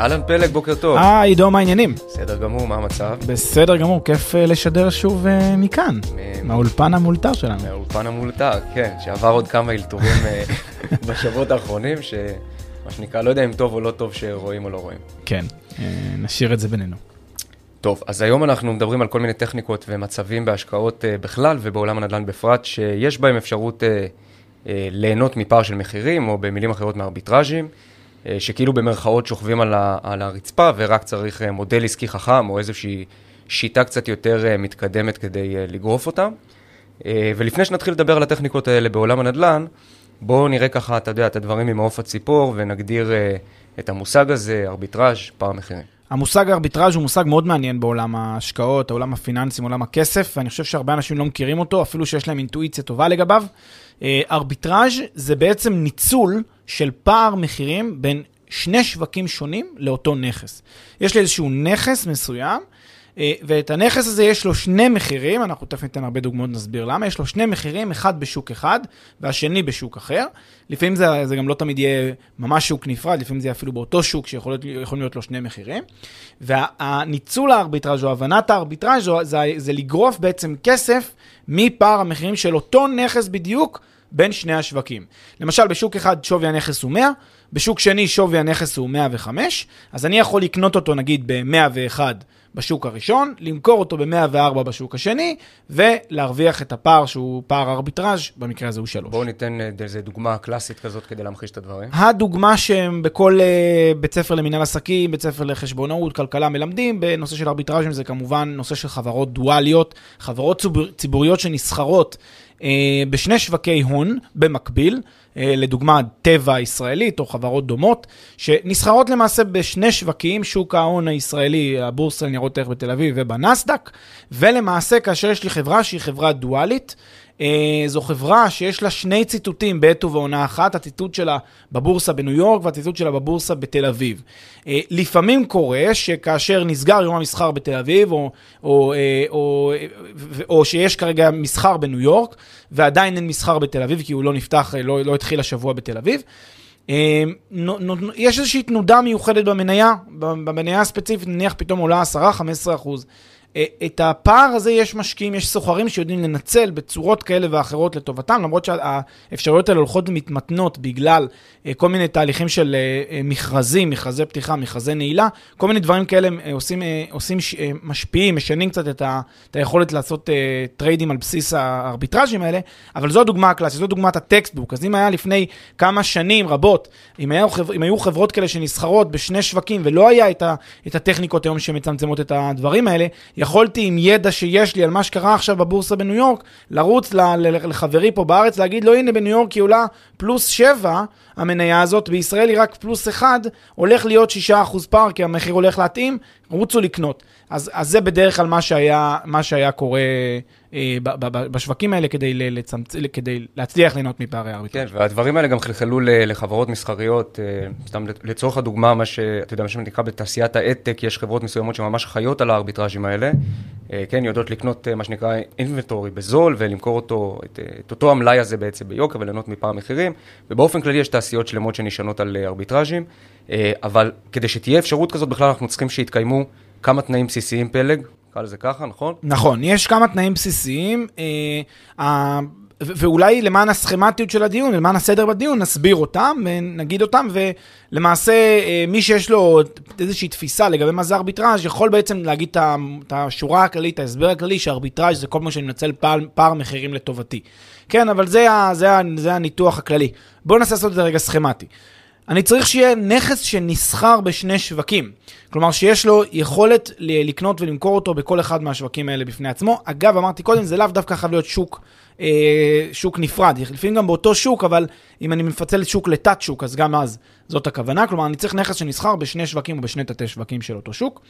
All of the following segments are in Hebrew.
אהלן פלג, בוקר טוב. אה, עידו, מה העניינים? בסדר גמור, מה המצב? בסדר גמור, כיף אה, לשדר שוב אה, מכאן, מהאולפן המאולתר שלנו. מהאולפן המולתר, כן, שעבר עוד כמה אלתורים אה, בשבועות האחרונים, שמה שנקרא, לא יודע אם טוב או לא טוב שרואים או לא רואים. כן, נשאיר את זה בינינו. טוב, אז היום אנחנו מדברים על כל מיני טכניקות ומצבים בהשקעות בכלל ובעולם הנדל"ן בפרט, שיש בהם אפשרות ליהנות מפער של מחירים, או במילים אחרות מארביטראז'ים, שכאילו במרכאות שוכבים על, ה, על הרצפה ורק צריך אה, מודל עסקי חכם או איזושהי שיטה קצת יותר אה, מתקדמת כדי אה, לגרוף אותם. אה, ולפני שנתחיל לדבר על הטכניקות האלה בעולם הנדל"ן, בואו נראה ככה, אתה יודע, את הדברים ממעוף הציפור ונגדיר אה, את המושג הזה, ארביטראז', פער מחירים. המושג ארביטראז' הוא מושג מאוד מעניין בעולם ההשקעות, העולם הפיננסים, עולם הכסף, ואני חושב שהרבה אנשים לא מכירים אותו, אפילו שיש להם אינטואיציה טובה לגביו. אה, ארביטראז' זה בעצם ניצול של פער מחירים בין שני שווקים שונים לאותו נכס. יש לי איזשהו נכס מסוים, אה, ואת הנכס הזה יש לו שני מחירים, אנחנו תכף ניתן הרבה דוגמאות, נסביר למה, יש לו שני מחירים, אחד בשוק אחד והשני בשוק אחר. לפעמים זה, זה גם לא תמיד יהיה ממש שוק נפרד, לפעמים זה יהיה אפילו באותו שוק שיכולים להיות לו שני מחירים. והניצול הארביטראז' או הבנת הארביטראז' זה, זה לגרוף בעצם כסף מפער המחירים של אותו נכס בדיוק בין שני השווקים. למשל, בשוק אחד שווי הנכס הוא 100, בשוק שני שווי הנכס הוא 105, אז אני יכול לקנות אותו נגיד ב-101 בשוק הראשון, למכור אותו ב-104 בשוק השני, ולהרוויח את הפער שהוא פער ארביטראז', במקרה הזה הוא 3. בואו ניתן אה, איזה דוגמה קלאסית כזאת כדי להמחיש את הדברים. הדוגמה שהם בכל uh, בית ספר למנהל עסקים, בית ספר לחשבונאות, כלכלה מלמדים, בנושא של ארביטראז'ים זה כמובן נושא של חברות דואליות, חברות ציבור, ציבוריות שנסחרות uh, בשני שווקי הון במקביל, לדוגמה טבע הישראלית או חברות דומות, שנסחרות למעשה בשני שווקים, שוק ההון הישראלי, הבורסה לניירות ערך בתל אביב ובנסדק, ולמעשה כאשר יש לי חברה שהיא חברה דואלית, Uh, זו חברה שיש לה שני ציטוטים בעת ובעונה אחת, הציטוט שלה בבורסה בניו יורק והציטוט שלה בבורסה בתל אביב. Uh, לפעמים קורה שכאשר נסגר יום המסחר בתל אביב, או, או, או, או, או שיש כרגע מסחר בניו יורק, ועדיין אין מסחר בתל אביב, כי הוא לא נפתח, לא, לא התחיל השבוע בתל אביב, uh, יש איזושהי תנודה מיוחדת במניה, במניה הספציפית, נניח פתאום עולה 10-15 אחוז. את הפער הזה יש משקיעים, יש סוחרים שיודעים לנצל בצורות כאלה ואחרות לטובתם, למרות שהאפשרויות האלה הולכות ומתמתנות בגלל כל מיני תהליכים של מכרזים, מכרזי פתיחה, מכרזי נעילה, כל מיני דברים כאלה עושים, עושים משפיעים, משנים קצת את, ה, את היכולת לעשות טריידים על בסיס הארביטראז'ים האלה, אבל זו הדוגמה הקלאסית, זו דוגמת ה textbook. אז אם היה לפני כמה שנים רבות, אם, היה, אם היו חברות כאלה שנסחרות בשני שווקים ולא היה את, ה, את הטכניקות היום שמצמצמות את הדברים האלה, יכולתי עם ידע שיש לי על מה שקרה עכשיו בבורסה בניו יורק, לרוץ לחברי פה בארץ, להגיד לו, הנה בניו יורק היא עולה פלוס 7, המניה הזאת, בישראל היא רק פלוס 1, הולך להיות 6% פער, כי המחיר הולך להתאים, רוצו לקנות. אז, אז זה בדרך כלל מה שהיה, מה שהיה קורה אה, ב, ב, ב, בשווקים האלה כדי, לצמצ... כדי להצליח ליהנות מפערי הארביטראז'. כן, והדברים האלה גם חלחלו לחברות מסחריות, אה, סתם לצורך הדוגמה, מה שאתה יודע, מה שנקרא בתעשיית האדטק, יש חברות מסוימות שממש חיות על הארביטראז'ים האלה, אה, כן, יודעות לקנות מה שנקרא אינבנטורי בזול ולמכור אותו, את, את אותו המלאי הזה בעצם ביוקר וליהנות מפער מחירים, ובאופן כללי יש תעשיות שלמות שנשענות על ארביטראז'ים, אבל כדי שתהיה אפשרות כזאת, בכלל אנחנו צריכים שיתקיימו כמה תנאים בסיסיים פלג, נקרא לזה ככה, נכון? נכון, יש כמה תנאים בסיסיים, אה, ואולי למען הסכמטיות של הדיון, למען הסדר בדיון, נסביר אותם ונגיד אותם, ולמעשה אה, מי שיש לו איזושהי תפיסה לגבי מה זה ארביטראז' יכול בעצם להגיד את השורה הכללית, את ההסבר הכללי, שארביטראז' זה כל מה שאני מנצל פער, פער מחירים לטובתי. כן, אבל זה, זה, זה הניתוח הכללי. בואו ננסה לעשות את זה רגע סכמטי. אני צריך שיהיה נכס שנסחר בשני שווקים. כלומר, שיש לו יכולת לקנות ולמכור אותו בכל אחד מהשווקים האלה בפני עצמו. אגב, אמרתי קודם, זה לאו דווקא חייב להיות שוק, אה, שוק נפרד. לפעמים גם באותו שוק, אבל אם אני מפצל את שוק לתת שוק, אז גם אז זאת הכוונה. כלומר, אני צריך נכס שנסחר בשני שווקים או בשני תתי שווקים של אותו שוק.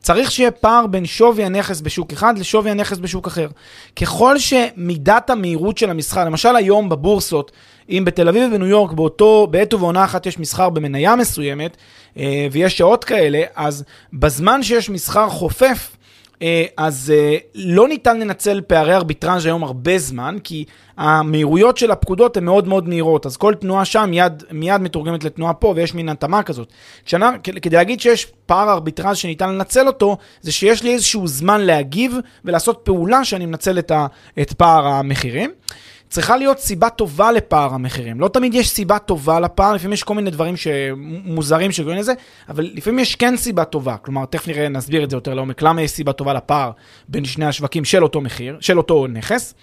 צריך שיהיה פער בין שווי הנכס בשוק אחד לשווי הנכס בשוק אחר. ככל שמידת המהירות של המסחר, למשל היום בבורסות, אם בתל אביב ובניו יורק באותו, בעת ובעונה אחת יש מסחר במניה מסוימת, אה, ויש שעות כאלה, אז בזמן שיש מסחר חופף, אה, אז אה, לא ניתן לנצל פערי ארביטראז' היום הרבה זמן, כי המהירויות של הפקודות הן מאוד מאוד מהירות, אז כל תנועה שם מיד, מיד מתורגמת לתנועה פה, ויש מין התאמה כזאת. כשאני, כדי להגיד שיש פער ארביטראז' שניתן לנצל אותו, זה שיש לי איזשהו זמן להגיב ולעשות פעולה שאני מנצל את, ה, את פער המחירים. צריכה להיות סיבה טובה לפער המחירים. לא תמיד יש סיבה טובה לפער, לפעמים יש כל מיני דברים מוזרים שגורמים לזה, אבל לפעמים יש כן סיבה טובה. כלומר, תכף נראה, נסביר את זה יותר לעומק, למה יש סיבה טובה לפער בין שני השווקים של אותו מחיר, של אותו נכס.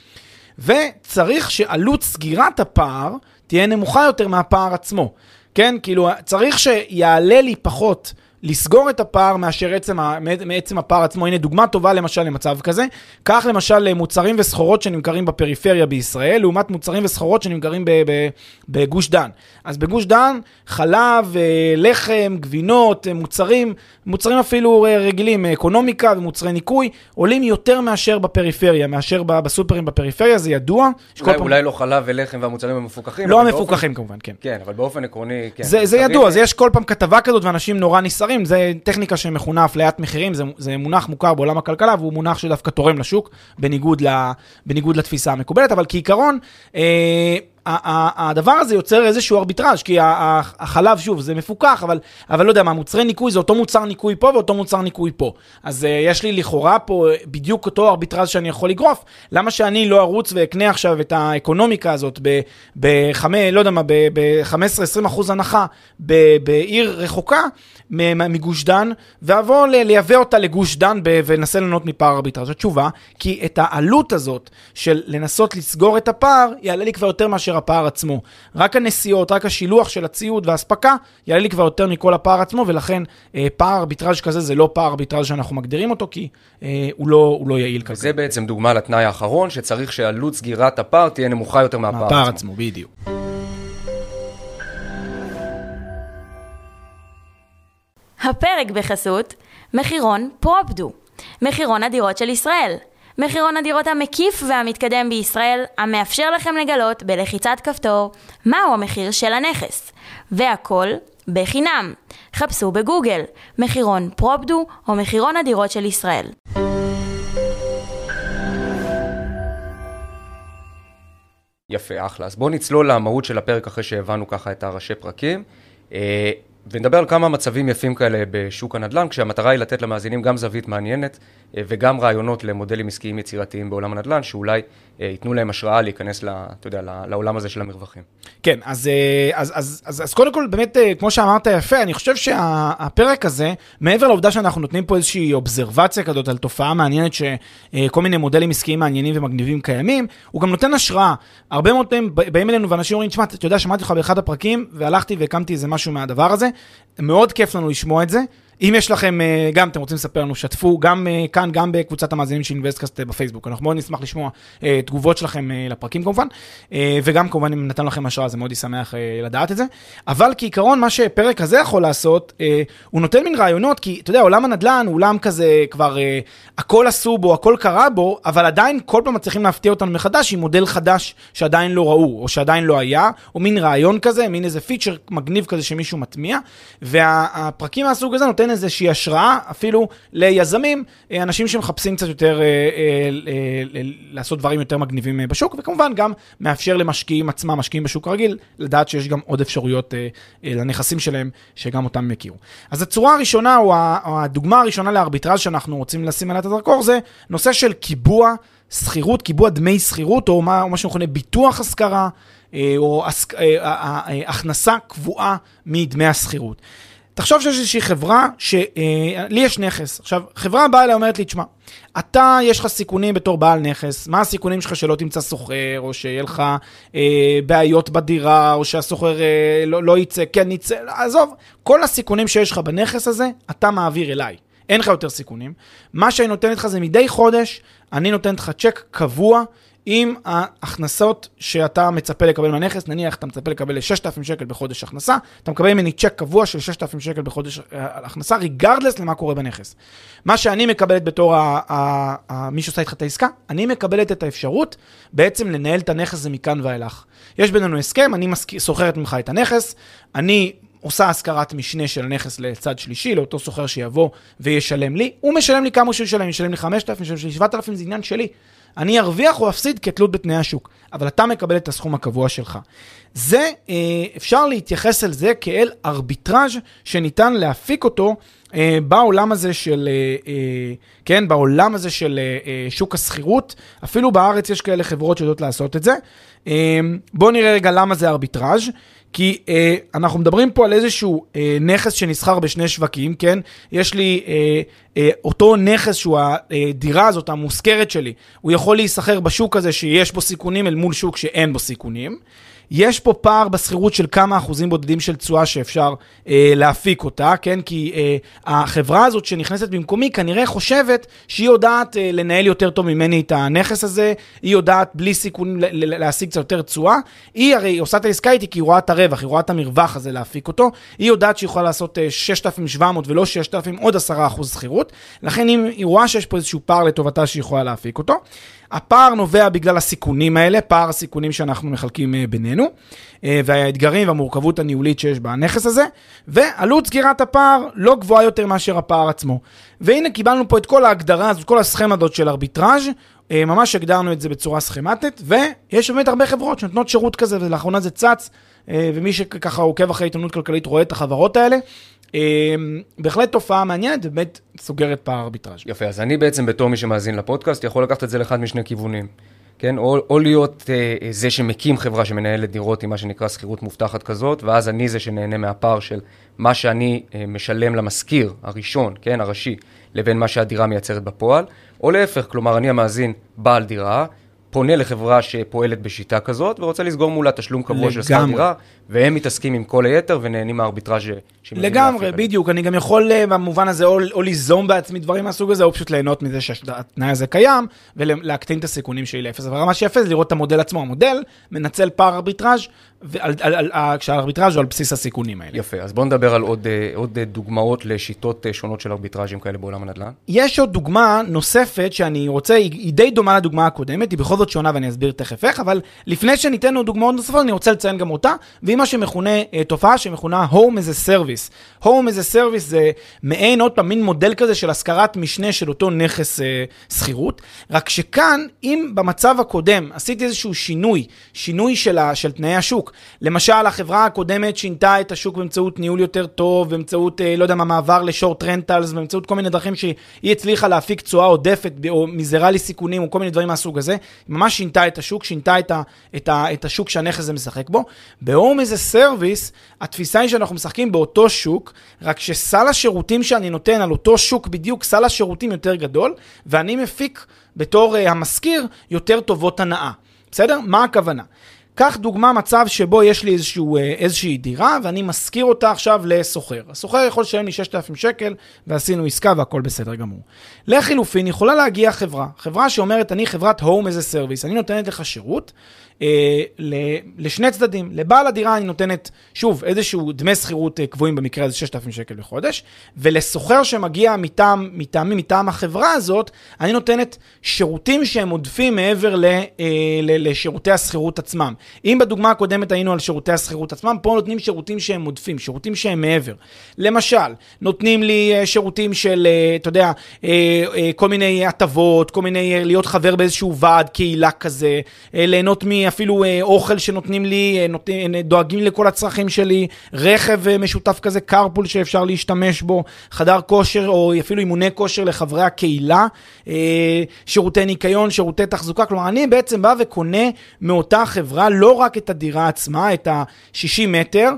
וצריך שעלות סגירת הפער תהיה נמוכה יותר מהפער עצמו. כן, כאילו, צריך שיעלה לי פחות לסגור את הפער מאשר עצם, מעצם הפער עצמו. הנה דוגמה טובה למשל למצב כזה. קח למשל מוצרים וסחורות שנמכרים בפריפריה בישראל, לעומת מוצרים וסחורות שנמכרים בגוש דן. אז בגוש דן, חלב, אה, לחם, גבינות, אה, מוצרים, מוצרים אפילו אה, רגילים, אקונומיקה ומוצרי ניקוי, עולים יותר מאשר בפריפריה, מאשר בסופרים בפריפריה, זה ידוע. אולי, פעם... אולי לא חלב ולחם והמוצרים המפוקחים. לא המפוקחים באופן... כמובן, כן. כן, אבל באופן עקרוני, כן. זה, זה ידוע, זה יש כל פעם כתבה כזאת ואנשים נורא נסערים, זה טכניקה שמכונה אפליית מחירים, זה, זה מונח מוכר בעולם הכלכלה והוא מונח שדווקא תורם לשוק, בניגוד, ל, בניגוד לתפיסה המקובלת, אבל כעיקרון, אה, הדבר הזה יוצר איזשהו ארביטראז', כי החלב, שוב, זה מפוקח, אבל, אבל לא יודע מה, מוצרי ניקוי זה אותו מוצר ניקוי פה ואותו מוצר ניקוי פה. אז uh, יש לי לכאורה פה בדיוק אותו ארביטראז' שאני יכול לגרוף. למה שאני לא ארוץ ואקנה עכשיו את האקונומיקה הזאת ב-5, לא יודע מה, ב-15-20 אחוז הנחה בעיר רחוקה מגוש דן, ואבוא לייבא אותה לגוש דן וננסה לענות מפער ארביטראז'. התשובה, כי את העלות הזאת של לנסות לסגור את הפער, יעלה לי כבר יותר מאשר מאשר הפער עצמו. רק הנסיעות, רק השילוח של הציוד והאספקה, יעלה לי כבר יותר מכל הפער עצמו, ולכן אה, פער ארביטראז' כזה זה לא פער ארביטראז' שאנחנו מגדירים אותו, כי אה, הוא, לא, הוא לא יעיל כזה. זה בעצם דוגמה לתנאי האחרון, שצריך שעלות סגירת הפער תהיה נמוכה יותר מהפער עצמו. מהפער עצמו, בדיוק. הפרק בחסות מחירון פרופדו, מחירון הדירות של ישראל. מחירון הדירות המקיף והמתקדם בישראל, המאפשר לכם לגלות בלחיצת כפתור מהו המחיר של הנכס. והכל בחינם. חפשו בגוגל מחירון פרופדו או מחירון הדירות של ישראל. יפה, אחלה. אז בואו נצלול למהות של הפרק אחרי שהבנו ככה את הראשי פרקים. ונדבר על כמה מצבים יפים כאלה בשוק הנדל"ן, כשהמטרה היא לתת למאזינים גם זווית מעניינת אה, וגם רעיונות למודלים עסקיים יצירתיים בעולם הנדל"ן, שאולי אה, ייתנו להם השראה להיכנס, לה, אתה יודע, לעולם הזה של המרווחים. כן, אז, אה, אז, אז, אז, אז קודם כל, באמת, כמו שאמרת יפה, אני חושב שהפרק הזה, מעבר לעובדה שאנחנו נותנים פה איזושהי אובזרבציה כזאת על תופעה מעניינת, שכל מיני מודלים עסקיים מעניינים ומגניבים קיימים, הוא גם נותן השראה. הרבה מאוד פעמים באים אלינו ואנשים אומרים, תשמע, אתה יודע, שמעתי אותך באחד הפרקים, והלכתי והקמתי איזה משהו מהדבר הזה. מאוד כיף לנו לשמוע את זה. אם יש לכם, אה, גם אתם רוצים לספר לנו, שתפו, גם אה, כאן, גם בקבוצת המאזינים של אינבסטקאסט אה, בפייסבוק. אנחנו מאוד נשמח לשמוע תגובות שלכם לפרקים כמובן, וגם כמובן אם נתן לכם השראה, זה מאוד ישמח לדעת את זה. אבל כעיקרון, מה שפרק הזה יכול לעשות, הוא נותן מין רעיונות, כי אתה יודע, עולם הנדל"ן הוא עולם כזה, כבר הכל עשו בו, הכל קרה בו, אבל עדיין כל פעם מצליחים להפתיע אותנו מחדש עם מודל חדש שעדיין לא ראו, או שעדיין לא היה, או מין רעיון כזה, מין איזה פיצ'ר מגניב כזה שמישהו מטמיע, והפרקים מהסוג הזה נותן איזושהי השראה אפילו ליזמים, אה, אנשים שמחפשים קצת יותר אה, אה, לעשות דברים יותר מגניבים בשוק, וכמובן גם מאפשר למשקיעים עצמם, משקיעים בשוק הרגיל, לדעת שיש גם עוד אפשרויות לנכסים שלהם, שגם אותם יכירו. אז הצורה הראשונה, או הדוגמה הראשונה לארביטראז' שאנחנו רוצים לשים עליה את הזרקור, זה נושא של קיבוע שכירות, קיבוע דמי שכירות, או מה, או מה שמכונה ביטוח השכרה, או הכנסה קבועה מדמי השכירות. תחשוב שיש איזושהי חברה, שלי אה, יש נכס. עכשיו, חברה באה אליי ואומרת לי, תשמע, אתה, יש לך סיכונים בתור בעל נכס, מה הסיכונים שלך שלא תמצא סוחר, או שיהיה לך אה, בעיות בדירה, או שהסוחר אה, לא, לא יצא, כן יצא, עזוב, כל הסיכונים שיש לך בנכס הזה, אתה מעביר אליי. אין לך יותר סיכונים. מה שאני נותנת לך זה מדי חודש, אני נותנת לך צ'ק קבוע. עם ההכנסות שאתה מצפה לקבל מהנכס, נניח אתה מצפה לקבל 6,000 שקל בחודש הכנסה, אתה מקבל ממני צ'ק קבוע של 6,000 שקל בחודש אה, הכנסה, ריגרדלס למה קורה בנכס. מה שאני מקבלת בתור ה- ה- ה- מי שעושה איתך את העסקה, אני מקבלת את האפשרות בעצם לנהל את הנכס הזה מכאן ואילך. יש בינינו הסכם, אני שוכרת ממך את הנכס, אני עושה השכרת משנה של הנכס לצד שלישי, לאותו סוחר שיבוא וישלם לי, הוא משלם לי כמה שהוא ישלם, ישלם לי 5,000, ישלם לי 7,000, זה עניין שלי. אני ארוויח או אפסיד כתלות בתנאי השוק, אבל אתה מקבל את הסכום הקבוע שלך. זה, אה, אפשר להתייחס אל זה כאל ארביטראז' שניתן להפיק אותו אה, בעולם הזה של, אה, כן, בעולם הזה של שוק השכירות. אפילו בארץ יש כאלה חברות שיודעות לעשות את זה. בואו נראה רגע למה זה ארביטראז'. כי אה, אנחנו מדברים פה על איזשהו אה, נכס שנסחר בשני שווקים, כן? יש לי אה, אה, אותו נכס שהוא הדירה הזאת, המושכרת שלי, הוא יכול להיסחר בשוק הזה שיש בו סיכונים אל מול שוק שאין בו סיכונים. יש פה פער בשכירות של כמה אחוזים בודדים של תשואה שאפשר אה, להפיק אותה, כן? כי אה, החברה הזאת שנכנסת במקומי כנראה חושבת שהיא יודעת אה, לנהל יותר טוב ממני את הנכס הזה, היא יודעת בלי סיכונים להשיג קצת יותר תשואה. היא הרי עושה את העסקה איתי כי היא רואה את הרווח, היא רואה את המרווח הזה להפיק אותו. היא יודעת שהיא יכולה לעשות אה, 6,700 ולא 6,000, עוד 10% שכירות. לכן אם היא רואה שיש פה איזשהו פער לטובתה שהיא יכולה להפיק אותו. הפער נובע בגלל הסיכונים האלה, פער הסיכונים שאנחנו מחלקים אה, בינינו, אה, והאתגרים והמורכבות הניהולית שיש בנכס הזה, ועלות סגירת הפער לא גבוהה יותר מאשר הפער עצמו. והנה קיבלנו פה את כל ההגדרה הזאת, כל הסכמה הזאת של ארביטראז', אה, ממש הגדרנו את זה בצורה סכמטית, ויש באמת הרבה חברות שנותנות שירות כזה, ולאחרונה זה צץ, ומי שככה עוקב אחרי עיתונות כלכלית רואה את החברות האלה. אמ, בהחלט תופעה מעניינת, באמת סוגרת פער ארביטראז'. יפה, אז אני בעצם בתור מי שמאזין לפודקאסט, יכול לקחת את זה לאחד משני כיוונים. כן, או, או להיות אה, זה שמקים חברה שמנהלת דירות עם מה שנקרא שכירות מובטחת כזאת, ואז אני זה שנהנה מהפער של מה שאני אה, משלם למשכיר הראשון, כן, הראשי, לבין מה שהדירה מייצרת בפועל, או להפך, כלומר, אני המאזין בעל דירה, פונה לחברה שפועלת בשיטה כזאת, ורוצה לסגור מולה תשלום קבוע של שכר דירה, והם מתעסקים עם כל היתר ונהנים מהארביטראז' לגמרי, בדיוק. אני גם יכול אה, במובן הזה או, או ליזום בעצמי דברים מהסוג הזה, או פשוט ליהנות מזה שהתנאי הזה קיים, ולהקטין את הסיכונים שלי לאפס. אבל מה שיפה זה לראות את המודל עצמו. המודל מנצל פער ארביטראז' כשהארביטראז' הוא על בסיס הסיכונים האלה. יפה, אז בואו נדבר על עוד, אה, עוד דוגמאות לשיטות אה, שונות של ארביטראז'ים כאלה בעולם הנדל"ן. יש עוד דוגמה נוספת שאני רוצה, היא די דומה לדוגמה הקודמת, היא בכל זאת שונה ואני אסביר תכף איך, אבל לפני שניתן עוד דוגמאות נוספות, אני רוצה לציין גם אותה, והיא מה שמכונה, תופעה שמכונה Home as a Service. Service. Home as a Service זה מעין, עוד פעם, מין מודל כזה של השכרת משנה של אותו נכס אה, שכירות, רק שכאן, אם במצב הקודם עשיתי איזשהו שינוי, שינוי של, ה, של תנאי השוק, למשל, החברה הקודמת שינתה את השוק באמצעות ניהול יותר טוב, באמצעות, אה, לא יודע מה, מעבר לשורט רנטלס, באמצעות כל מיני דרכים שהיא הצליחה להפיק תשואה עודפת, או מזערה לי סיכונים, או כל מיני דברים מהסוג הזה, היא ממש שינתה את השוק, שינתה את, ה, את, ה, את השוק שהנכס הזה משחק בו. ב-Home as a Service, התפיסה היא שאנחנו משחקים באותו שוק, רק שסל השירותים שאני נותן על אותו שוק בדיוק, סל השירותים יותר גדול, ואני מפיק בתור uh, המשכיר יותר טובות הנאה. בסדר? מה הכוונה? קח דוגמה מצב שבו יש לי איזשהו, אה, איזושהי דירה ואני משכיר אותה עכשיו לסוחר. הסוחר יכול לשלם לי 6,000 שקל ועשינו עסקה והכל בסדר גמור. לחילופין יכולה להגיע חברה, חברה שאומרת אני חברת Home as a Service, אני נותנת לך שירות אה, לשני צדדים. לבעל הדירה אני נותנת, שוב, איזשהו דמי שכירות אה, קבועים במקרה הזה 6,000 שקל בחודש, ולסוחר שמגיע מטעם, מטעמי, מטעם החברה הזאת, אני נותנת שירותים שהם עודפים מעבר ל, אה, ל, לשירותי השכירות עצמם. אם בדוגמה הקודמת היינו על שירותי השכירות עצמם, פה נותנים שירותים שהם עודפים, שירותים שהם מעבר. למשל, נותנים לי אה, שירותים של, אה, אתה יודע, אה, כל מיני הטבות, כל מיני, להיות חבר באיזשהו ועד קהילה כזה, ליהנות מ... אפילו אה, אוכל שנותנים לי, אה, נותנים, אה, דואגים לכל הצרכים שלי, רכב משותף כזה, carpool שאפשר להשתמש בו, חדר כושר או אפילו אימוני כושר לחברי הקהילה, שירותי ניקיון, שירותי תחזוקה, כלומר אני בעצם בא וקונה מאותה חברה לא רק את הדירה עצמה, את ה-60 מטר,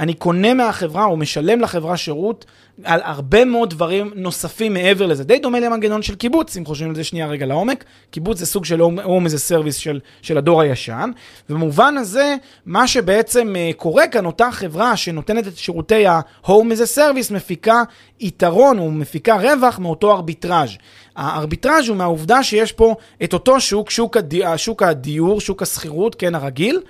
אני קונה מהחברה או משלם לחברה שירות על הרבה מאוד דברים נוספים מעבר לזה. די דומה למנגנון של קיבוץ, אם חושבים על זה שנייה רגע לעומק. קיבוץ זה סוג של home as a service של, של הדור הישן. ובמובן הזה, מה שבעצם uh, קורה כאן, אותה חברה שנותנת את שירותי ה-home as a מפיקה יתרון או מפיקה רווח מאותו ארביטראז'. הארביטראז' הוא מהעובדה שיש פה את אותו שוק, שוק, הדי, שוק הדיור, שוק השכירות, כן, הרגיל.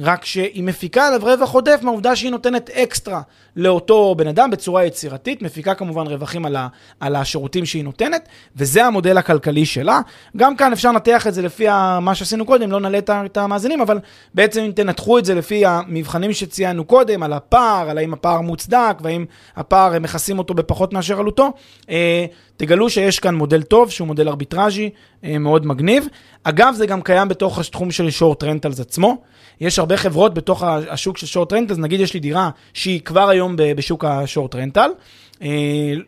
רק שהיא מפיקה עליו רווח עודף מהעובדה שהיא נותנת אקסטרה לאותו בן אדם בצורה יצירתית, מפיקה כמובן רווחים על, ה, על השירותים שהיא נותנת, וזה המודל הכלכלי שלה. גם כאן אפשר לנתח את זה לפי מה שעשינו קודם, לא נעלה את המאזינים, אבל בעצם אם תנתחו את זה לפי המבחנים שציינו קודם, על הפער, על האם הפער מוצדק, והאם הפער, מכסים אותו בפחות מאשר עלותו, אה, תגלו שיש כאן מודל טוב, שהוא מודל ארביטראז'י אה, מאוד מגניב. אגב, זה גם קיים בתוך התחום של short rentals עצמו. יש הרבה חברות בתוך השוק של short rental, אז נגיד יש לי דירה שהיא כבר היום בשוק ה short rental, אה,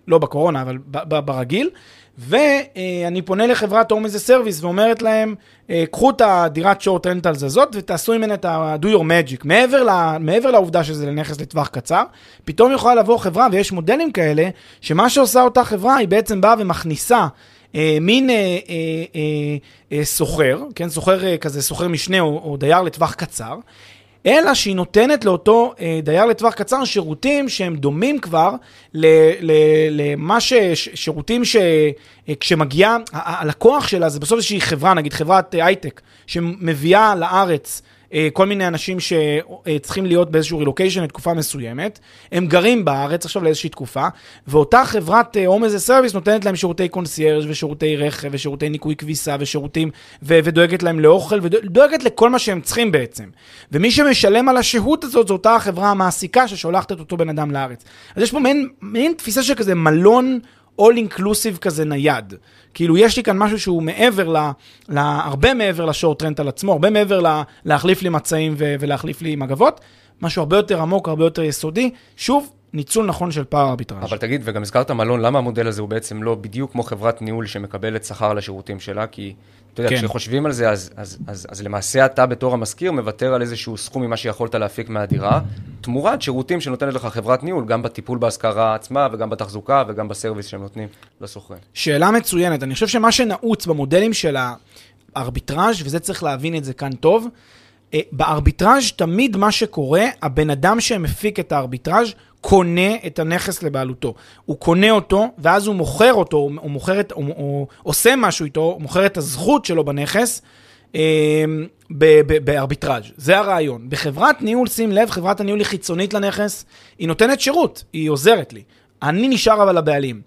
לא בקורונה, אבל ברגיל, ואני פונה לחברת home as a service ואומרת להם, אה, קחו את הדירת short rentals הזאת ותעשו ממנה את ה-do your magic. מעבר, לה, מעבר לעובדה שזה לנכס לטווח קצר, פתאום יכולה לבוא חברה, ויש מודלים כאלה, שמה שעושה אותה חברה, היא בעצם באה ומכניסה אה, מין אה, אה, אה, אה, סוחר, כן, סוחר אה, כזה, סוחר משנה או, או דייר לטווח קצר, אלא שהיא נותנת לאותו אה, דייר לטווח קצר שירותים שהם דומים כבר למה ש... שירותים שכשמגיע, הלקוח שלה זה בסוף איזושהי חברה, נגיד חברת הייטק, שמביאה לארץ אה, כל מיני אנשים שצריכים להיות באיזשהו רילוקיישן לתקופה מסוימת, הם גרים בארץ עכשיו לאיזושהי תקופה, ואותה חברת home as a service נותנת להם שירותי קונסיירג' ושירותי רכב ושירותי ניקוי כביסה ושירותים, ו- ודואגת להם לאוכל ודואגת לכל מה שהם צריכים בעצם. ומי שמשלם על השהות הזאת זו אותה החברה המעסיקה ששולחת את אותו בן אדם לארץ. אז יש פה מעין, מעין תפיסה של כזה מלון all inclusive כזה נייד. כאילו, יש לי כאן משהו שהוא מעבר, ל, ל, הרבה מעבר ל short rental עצמו, הרבה מעבר ל, להחליף לי מצעים ולהחליף לי מגבות, משהו הרבה יותר עמוק, הרבה יותר יסודי. שוב, ניצול נכון של פער ארביטראז'. אבל תגיד, וגם הזכרת מלון, למה המודל הזה הוא בעצם לא בדיוק כמו חברת ניהול שמקבלת שכר על השירותים שלה? כי אתה יודע, כן. כשחושבים על זה, אז, אז, אז, אז למעשה אתה בתור המשכיר מוותר על איזשהו סכום ממה שיכולת להפיק מהדירה, תמורת שירותים שנותנת לך חברת ניהול, גם בטיפול בהשכרה עצמה וגם בתחזוקה וגם בסרוויס שהם נותנים לשוכרים. שאלה מצוינת. אני חושב שמה שנעוץ במודלים של הארביטראז', וזה צריך להבין את זה כאן טוב, בארביטראז' תמיד מה שקורה, הבן אדם שמפיק את הארביטראז' קונה את הנכס לבעלותו. הוא קונה אותו, ואז הוא מוכר אותו, הוא, מוכר את, הוא, הוא עושה משהו איתו, הוא מוכר את הזכות שלו בנכס אה, בארביטראז'. זה הרעיון. בחברת ניהול, שים לב, חברת הניהול היא חיצונית לנכס, היא נותנת שירות, היא עוזרת לי. אני נשאר אבל הבעלים.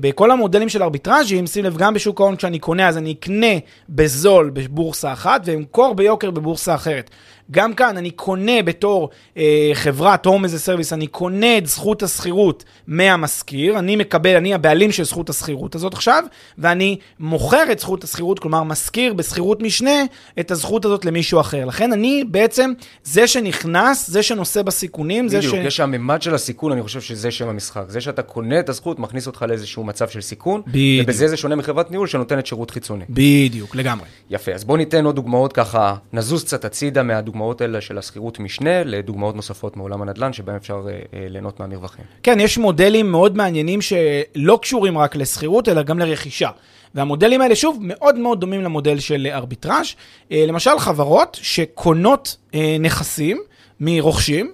בכל המודלים של ארביטראז'ים, שים לב, גם בשוק ההון כשאני קונה, אז אני אקנה בזול בבורסה אחת ואמכור ביוקר בבורסה אחרת. גם כאן אני קונה בתור אה, חברת הום איזה סרוויס, אני קונה את זכות השכירות מהמשכיר, אני מקבל, אני הבעלים של זכות השכירות הזאת עכשיו, ואני מוכר את זכות השכירות, כלומר משכיר בשכירות משנה את הזכות הזאת למישהו אחר. לכן אני בעצם זה שנכנס, זה שנושא בסיכונים, בדיוק, זה ש... בדיוק, יש הממד של הסיכון, אני חושב שזה שם המשחק. זה שאתה קונה את הזכות, מכניס אותך לאיזשהו מצב של סיכון, בדיוק. ובזה זה שונה מחברת ניהול שנותנת שירות חיצוני. בדיוק, לגמרי. יפה, אז בואו ניתן עוד דוגמאות ככה, נזוז קצת הצידה מהדוגמאות האלה של השכירות משנה לדוגמאות נוספות מעולם הנדל"ן, שבהן אפשר אה, אה, ליהנות מהמרווחים. כן, יש מודלים מאוד מעניינים שלא קשורים רק לשכירות, אלא גם לרכישה. והמודלים האלה, שוב, מאוד מאוד דומים למודל של ארביטראז'. אה, למשל, חברות שקונות נכסים מרוכשים,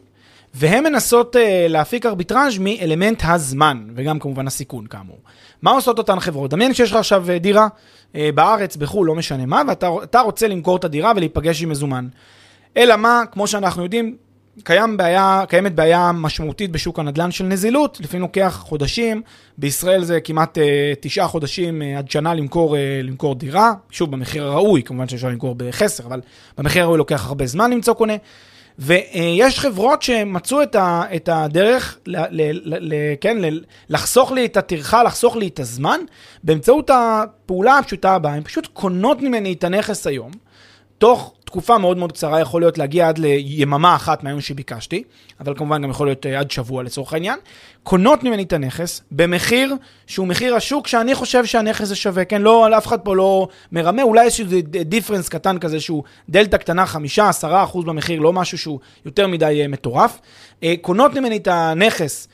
והן מנסות להפיק ארביטראז' מאלמנט הזמן, וגם כמובן הסיכון, כאמור. מה עושות אותן חברות? דמיין שיש לך עכשיו דירה בארץ, בחו"ל, לא משנה מה, ואתה רוצה למכור את הדירה ולהיפגש עם מזומן. אלא מה, כמו שאנחנו יודעים, קיים בעיה, קיימת בעיה משמעותית בשוק הנדל"ן של נזילות, לפעמים לוקח חודשים, בישראל זה כמעט uh, תשעה חודשים uh, עד שנה למכור, uh, למכור דירה, שוב במחיר הראוי, כמובן שאפשר למכור בחסר, אבל במחיר הראוי לוקח הרבה זמן למצוא קונה. ויש uh, חברות שמצאו את, ה, את הדרך, ל, ל, ל, ל, כן, ל, לחסוך לי את הטרחה, לחסוך לי את הזמן, באמצעות הפעולה הפשוטה הבאה, הן פשוט קונות ממני את הנכס היום. תוך תקופה מאוד מאוד קצרה, יכול להיות להגיע עד ליממה אחת מהיום שביקשתי, אבל כמובן גם יכול להיות אה, עד שבוע לצורך העניין, קונות ממני את הנכס במחיר שהוא מחיר השוק שאני חושב שהנכס זה שווה, כן? לא, אף אחד פה לא מרמה, אולי איזה דיפרנס קטן כזה שהוא דלתא קטנה, חמישה, עשרה אחוז במחיר, לא משהו שהוא יותר מדי אה, מטורף. אה, קונות ממני את הנכס.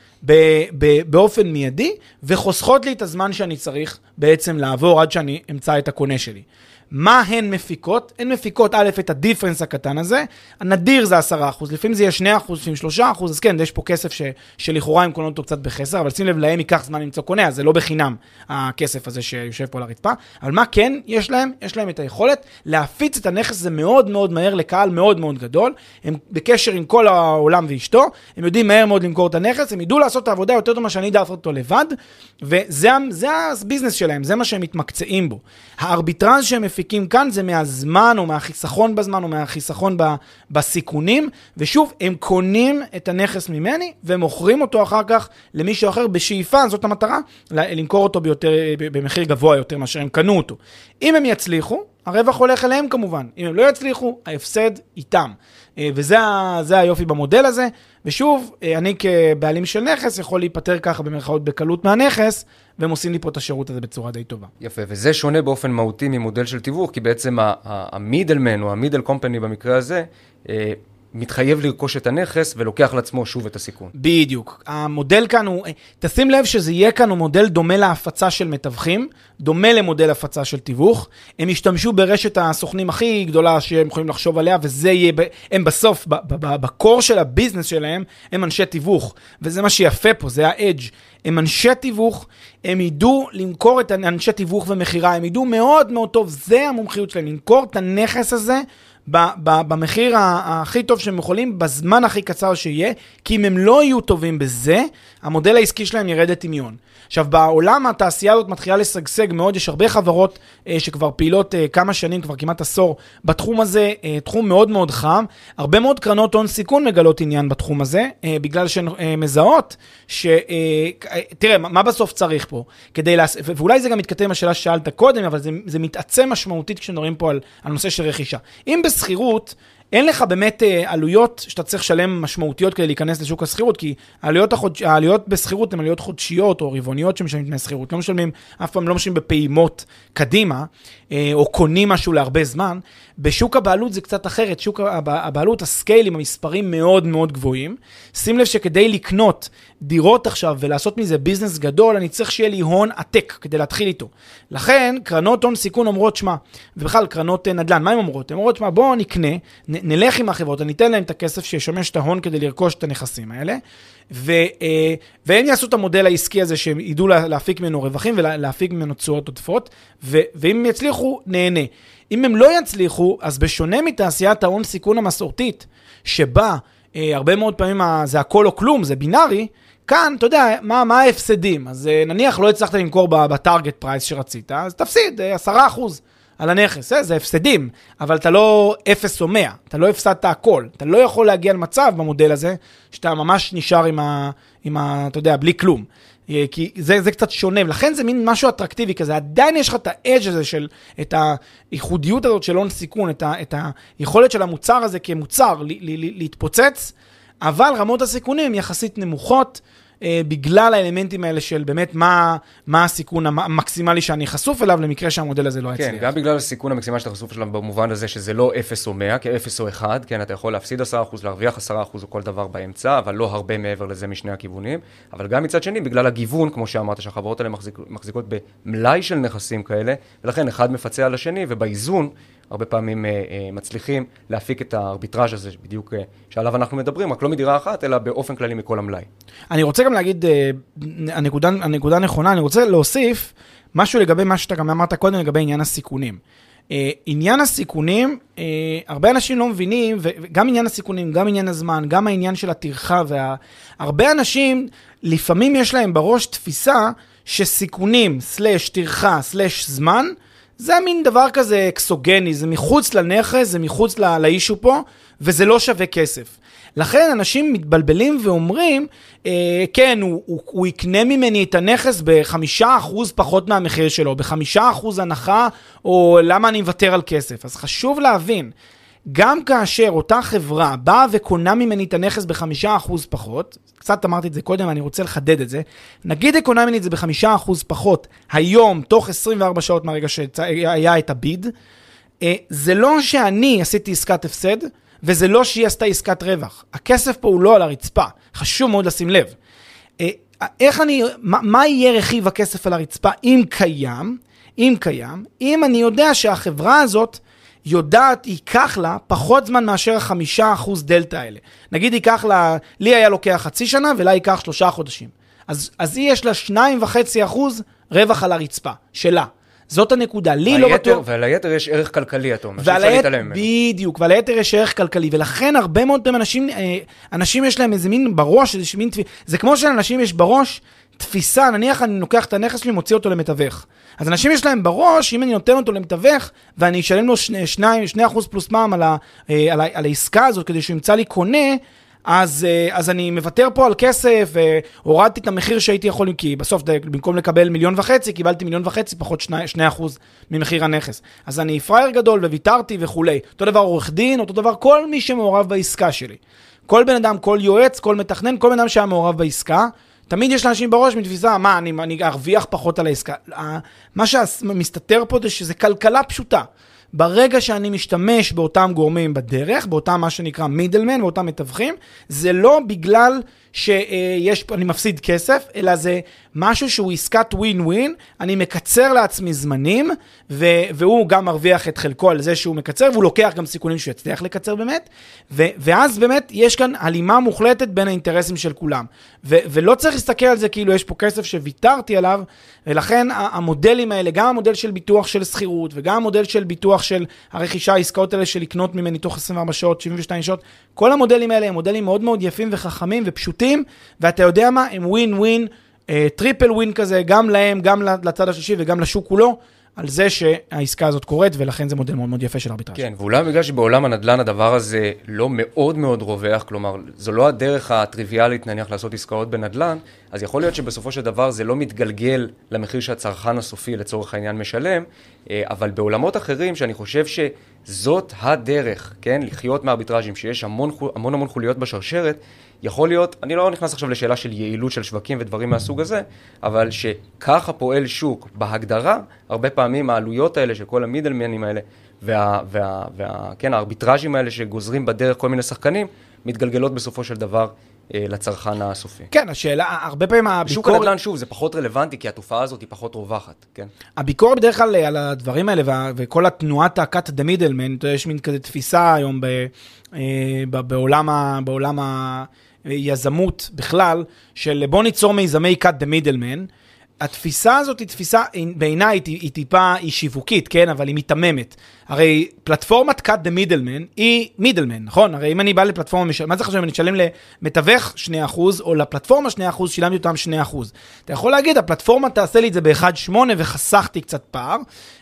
באופן מיידי, וחוסכות לי את הזמן שאני צריך בעצם לעבור עד שאני אמצא את הקונה שלי. מה הן מפיקות? הן מפיקות א', את הדיפרנס הקטן הזה, הנדיר זה 10%, לפעמים זה יהיה 2%, לפעמים 3%, אז כן, יש פה כסף ש, שלכאורה הם קונות אותו קצת בחסר, אבל שים לב, להם ייקח זמן למצוא קונה, אז זה לא בחינם הכסף הזה שיושב פה על הרצפה. אבל מה כן יש להם? יש להם את היכולת להפיץ את הנכס הזה מאוד מאוד מהר לקהל מאוד מאוד גדול, הם בקשר עם כל העולם ואשתו, הם יודעים מהר מאוד למכור את הנכס, הם ידעו לעשות את העבודה יותר טוב ממה שאני יודע לעשות אותו לבד, וזה הביזנס שלהם, זה מה שהם מתמקצעים בו. הארביטרז שהם מפיקים כאן זה מהזמן או מהחיסכון בזמן או מהחיסכון ב, בסיכונים, ושוב, הם קונים את הנכס ממני ומוכרים אותו אחר כך למישהו אחר בשאיפה, זאת המטרה, למכור אותו ביותר, במחיר גבוה יותר מאשר הם קנו אותו. אם הם יצליחו, הרווח הולך אליהם כמובן. אם הם לא יצליחו, ההפסד איתם. אה, וזה היופי במודל הזה. ושוב, אה, אני כבעלים של נכס יכול להיפטר ככה במרכאות בקלות מהנכס, והם עושים לי פה את השירות הזה בצורה די טובה. יפה, וזה שונה באופן מהותי ממודל של תיווך, כי בעצם המידלמן או המידל קומפני במקרה הזה, אה, מתחייב לרכוש את הנכס ולוקח לעצמו שוב את הסיכון. בדיוק. המודל כאן הוא, תשים לב שזה יהיה כאן הוא מודל דומה להפצה של מתווכים, דומה למודל הפצה של תיווך. הם ישתמשו ברשת הסוכנים הכי גדולה שהם יכולים לחשוב עליה, וזה יהיה, הם בסוף, בקור של הביזנס שלהם, הם אנשי תיווך. וזה מה שיפה פה, זה האדג'. הם אנשי תיווך, הם ידעו למכור את אנשי תיווך ומכירה, הם ידעו מאוד מאוד טוב, זה המומחיות שלהם, למכור את הנכס הזה במחיר הכי טוב שהם יכולים, בזמן הכי קצר שיהיה, כי אם הם לא יהיו טובים בזה, המודל העסקי שלהם ירד לטמיון. עכשיו, בעולם התעשייה הזאת מתחילה לשגשג מאוד, יש הרבה חברות אה, שכבר פעילות אה, כמה שנים, כבר כמעט עשור, בתחום הזה, אה, תחום מאוד מאוד חם. הרבה מאוד קרנות הון סיכון מגלות עניין בתחום הזה, אה, בגלל שהן אה, מזהות ש... אה, תראה, מה בסוף צריך פה? כדי לעשות, ואולי זה גם מתכתב עם השאלה ששאלת קודם, אבל זה, זה מתעצם משמעותית כשמדברים פה על, על נושא של רכישה. אם בשכירות, אין לך באמת אה, עלויות שאתה צריך לשלם משמעותיות כדי להיכנס לשוק השכירות, כי העלויות, החודש, העלויות בשכירות הן עלויות חודשיות או רבעוניות שמשלמים דמי שכירות. לא משלמים, אף פעם לא משלמים בפעימות קדימה, אה, או קונים משהו להרבה זמן. בשוק הבעלות זה קצת אחרת, שוק הבעלות, הסקיילים, המספרים מאוד מאוד גבוהים. שים לב שכדי לקנות דירות עכשיו ולעשות מזה ביזנס גדול, אני צריך שיהיה לי הון עתק כדי להתחיל איתו. לכן, קרנות הון סיכון אומרות, שמע, ובכלל קרנות נדל"ן, מה הן אומרות? הן אומרות, שמע, בואו נקנה, נ, נלך עם החברות, אני אתן להן את הכסף שישמש את ההון כדי לרכוש את הנכסים האלה, ו, אה, והם יעשו את המודל העסקי הזה שהם ידעו להפיק ממנו רווחים ולהפיק ממנו תשואות עודפות, ואם הם יצליחו, נהנה. אם הם לא יצליחו, אז בשונה מתעשיית ההון סיכון המסורתית, שבה אה, הרבה מאוד פעמים זה הכל או כלום, זה בינארי, כאן, אתה יודע, מה, מה ההפסדים? אז אה, נניח לא הצלחת למכור ב target price שרצית, אז תפסיד 10% אה, על הנכס, זה, זה הפסדים, אבל אתה לא אפס או 100, אתה לא הפסדת הכל. אתה לא יכול להגיע למצב במודל הזה, שאתה ממש נשאר עם ה... עם ה אתה יודע, בלי כלום. אה, כי זה, זה קצת שונה, ולכן זה מין משהו אטרקטיבי כזה. עדיין יש לך את האדג' הזה של, את הייחודיות הזאת של הון סיכון, את, ה, את היכולת של המוצר הזה כמוצר ל, ל, ל, להתפוצץ, אבל רמות הסיכונים יחסית נמוכות. אה, בגלל האלמנטים האלה של באמת מה, מה הסיכון המקסימלי שאני חשוף אליו למקרה שהמודל הזה לא יצליח. כן, גם בגלל הסיכון המקסימלי שאתה חשוף אליו במובן הזה שזה לא 0 או 100, כי 0 או 1, כן, אתה יכול להפסיד 10%, להרוויח 10% או כל דבר באמצע, אבל לא הרבה מעבר לזה משני הכיוונים. אבל גם מצד שני, בגלל הגיוון, כמו שאמרת, שהחברות האלה מחזיק, מחזיקות במלאי של נכסים כאלה, ולכן אחד מפצה על השני, ובאיזון הרבה פעמים אה, אה, מצליחים להפיק את הארביטראז' הזה בדיוק אה, שעליו אנחנו מדברים, רק לא מדירה אחת, אלא באופן כללי מכל המלאי. אני רוצה גם להגיד, הנקודה, הנקודה נכונה, אני רוצה להוסיף משהו לגבי מה שאתה גם אמרת קודם, לגבי עניין הסיכונים. אה, עניין הסיכונים, הרבה אנשים לא מבינים, וגם עניין הסיכונים, גם עניין הזמן, גם העניין של הטרחה, והרבה אנשים, לפעמים יש להם בראש תפיסה שסיכונים, סלש טרחה, סלש זמן, זה מין דבר כזה אקסוגני, זה מחוץ לנכס, זה מחוץ לאישו פה, וזה לא שווה כסף. לכן אנשים מתבלבלים ואומרים, אה, כן, הוא, הוא, הוא יקנה ממני את הנכס בחמישה אחוז פחות מהמחיר שלו, בחמישה אחוז הנחה, או למה אני מוותר על כסף. אז חשוב להבין, גם כאשר אותה חברה באה וקונה ממני את הנכס בחמישה אחוז פחות, קצת אמרתי את זה קודם, אני רוצה לחדד את זה, נגיד היא קונה ממני את זה בחמישה אחוז פחות, היום, תוך 24 שעות מהרגע שהיה את הביד, אה, זה לא שאני עשיתי עסקת הפסד, וזה לא שהיא עשתה עסקת רווח. הכסף פה הוא לא על הרצפה, חשוב מאוד לשים לב. אה, איך אני, מה, מה יהיה רכיב הכסף על הרצפה אם קיים? אם קיים, אם אני יודע שהחברה הזאת יודעת, ייקח לה פחות זמן מאשר החמישה אחוז דלתא האלה. נגיד ייקח לה, לי היה לוקח חצי שנה ולה ייקח שלושה חודשים. אז, אז היא יש לה שניים וחצי אחוז רווח על הרצפה, שלה. זאת הנקודה, לי לא בטוח... ועל היתר יש ערך כלכלי, אתה אומר, שאי אפשר להתעלם ממנו. בדיוק, ועל היתר יש ערך כלכלי, ולכן הרבה מאוד פעמים אנשים, אה, אנשים יש להם איזה מין בראש, איזה מין זה כמו שלאנשים יש בראש תפיסה, נניח אני לוקח את הנכס שלי, מוציא אותו למתווך. אז אנשים יש להם בראש, אם אני נותן אותו למתווך, ואני אשלם לו 2 אחוז פלוס מע"מ על, אה, על, על העסקה הזאת, כדי שהוא ימצא לי קונה, אז, אה, אז אני מוותר פה על כסף, והורדתי את המחיר שהייתי יכול, כי בסוף במקום לקבל מיליון וחצי, קיבלתי מיליון וחצי פחות שני, שני אחוז ממחיר הנכס. אז אני פראייר גדול וויתרתי וכולי. אותו דבר עורך דין, אותו דבר כל מי שמעורב בעסקה שלי. כל בן אדם, כל יועץ, כל מתכנן, כל בן אדם שהיה מעורב בעסקה, תמיד יש לאנשים בראש מתפיסה, מה, אני, אני ארוויח פחות על העסקה. מה שמסתתר פה זה שזה כלכלה פשוטה. ברגע שאני משתמש באותם גורמים בדרך, באותם מה שנקרא מידלמן, באותם מתווכים, זה לא בגלל שיש, אני מפסיד כסף, אלא זה משהו שהוא עסקת ווין ווין, אני מקצר לעצמי זמנים, ו- והוא גם מרוויח את חלקו על זה שהוא מקצר, והוא לוקח גם סיכונים שהוא יצליח לקצר באמת, ו- ואז באמת יש כאן הלימה מוחלטת בין האינטרסים של כולם. ו- ולא צריך להסתכל על זה כאילו יש פה כסף שוויתרתי עליו, ולכן המודלים האלה, גם המודל של ביטוח של שכירות, וגם המודל של ביטוח של הרכישה, העסקאות האלה של לקנות ממני תוך 24 שעות, 72 שעות, כל המודלים האלה הם מודלים מאוד מאוד יפים וחכמים ופשוטים, ואתה יודע מה? הם win win. triple win כזה, גם להם, גם לצד השלישי וגם לשוק כולו. על זה שהעסקה הזאת קורית, ולכן זה מודל מאוד מאוד יפה של ארביטראז'. כן, ואולי בגלל שבעולם הנדל"ן הדבר הזה לא מאוד מאוד רווח, כלומר, זו לא הדרך הטריוויאלית נניח לעשות עסקאות בנדל"ן, אז יכול להיות שבסופו של דבר זה לא מתגלגל למחיר שהצרכן הסופי לצורך העניין משלם, אה, אבל בעולמות אחרים שאני חושב שזאת הדרך, כן, לחיות מארביטראז'ים, שיש המון המון, המון חוליות בשרשרת, יכול להיות, אני לא נכנס עכשיו לשאלה של יעילות של שווקים ודברים מהסוג הזה, אבל שככה פועל שוק בהגדרה, הרבה פעמים העלויות האלה של כל המידלמנים האלה, וה, וה, וה, כן, הארביטראז'ים האלה שגוזרים בדרך כל מיני שחקנים, מתגלגלות בסופו של דבר אה, לצרכן הסופי. כן, השאלה, הרבה פעמים הביקורת... בשוק הנדל"ן, שוב, זה פחות רלוונטי, כי התופעה הזאת היא פחות רווחת, כן? הביקורת בדרך כלל על הדברים האלה, וה, וכל התנועת ה-cut the middleman, יש מין כזה תפיסה היום ב, אה, בעולם, ה, בעולם היזמות בכלל, של בוא ניצור מיזמי cut the middleman. התפיסה הזאת היא תפיסה, בעיניי היא, היא טיפה, היא שיווקית, כן? אבל היא מיתממת. הרי פלטפורמת cut the middleman היא middleman, נכון? הרי אם אני בא לפלטפורמה, מה זה חשוב אם אני אשלם למתווך 2% או לפלטפורמה 2%, שילמתי אותם 2%. אתה יכול להגיד, הפלטפורמה תעשה לי את זה ב-1.8 וחסכתי קצת פער.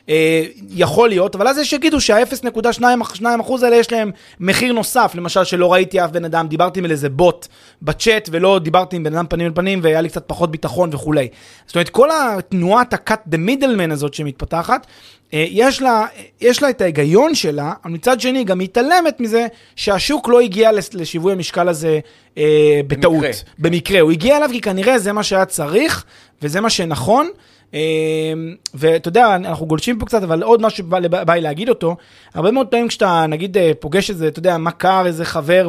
אה, יכול להיות, אבל אז יש שיגידו שה-0.2% האלה יש להם מחיר נוסף, למשל שלא ראיתי אף בן אדם, דיברתי עם איזה בוט בצ'אט ולא דיברתי עם בן אדם פנים אל פנים והיה לי קצת פחות ביטחון וכולי. זאת אומרת, כל התנועת ה-cut the middleman הזאת שמתפתחת, אה, יש לה, יש לה את ההיגיון שלה, אבל מצד שני גם מתעלמת מזה שהשוק לא הגיע לשיווי המשקל הזה אה, בטעות. במקרה. במקרה. הוא הגיע אליו כי כנראה זה מה שהיה צריך, וזה מה שנכון. אה, ואתה יודע, אנחנו גולשים פה קצת, אבל עוד משהו שבא לי להגיד אותו, הרבה מאוד פעמים כשאתה נגיד אה, פוגש איזה, אתה יודע, מכר, איזה חבר,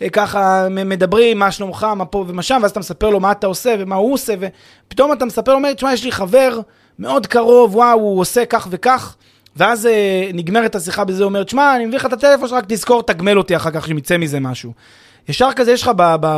וככה מדברים, מה שלומך, מה פה ומה שם, ואז אתה מספר לו מה אתה עושה ומה הוא עושה, ופתאום אתה מספר לו, אומר, תשמע, יש לי חבר, מאוד קרוב, וואו, הוא עושה כך וכך, ואז אה, נגמרת השיחה בזה, אומר, תשמע, אני מביא לך את הטלפון שלך, רק תזכור, תגמל אותי אחר כך, שיצא מזה משהו. ישר כזה יש לך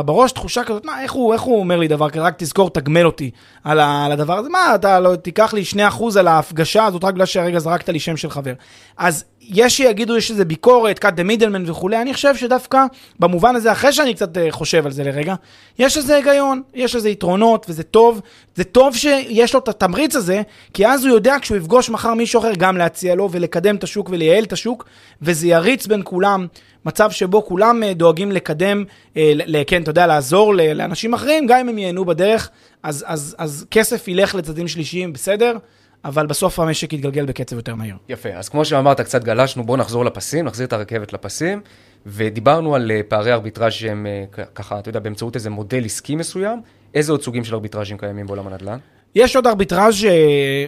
בראש תחושה כזאת, מה, איך הוא, איך הוא אומר לי דבר כזה, רק תזכור, תגמל אותי על, ה, על הדבר הזה, מה, אתה לא, תיקח לי 2% על ההפגשה הזאת רק בגלל שהרגע זרקת לי שם של חבר. אז יש שיגידו, יש איזה ביקורת, cut the middleman וכולי, אני חושב שדווקא במובן הזה, אחרי שאני קצת אה, חושב על זה לרגע, יש איזה היגיון, יש איזה יתרונות, וזה טוב. זה טוב שיש לו את התמריץ הזה, כי אז הוא יודע כשהוא יפגוש מחר מישהו אחר גם להציע לו ולקדם את השוק ולייעל את השוק, וזה יריץ בין כולם מצב שבו כולם אה, דואגים לקדם, אה, כן, אתה יודע, לעזור לאנשים אחרים, גם אם הם ייהנו בדרך, אז, אז, אז כסף ילך לצדדים שלישיים, בסדר? אבל בסוף המשק יתגלגל בקצב יותר מהיר. יפה, אז כמו שאמרת, קצת גלשנו, בואו נחזור לפסים, נחזיר את הרכבת לפסים, ודיברנו על אה, פערי ארביטראז' שהם ככה, אתה יודע, באמצעות איזה מודל עסקי מסוים, איזה עוד סוגים של ארביטראז'ים קיימים בעולם הנדל"ן? יש עוד ארביטראז'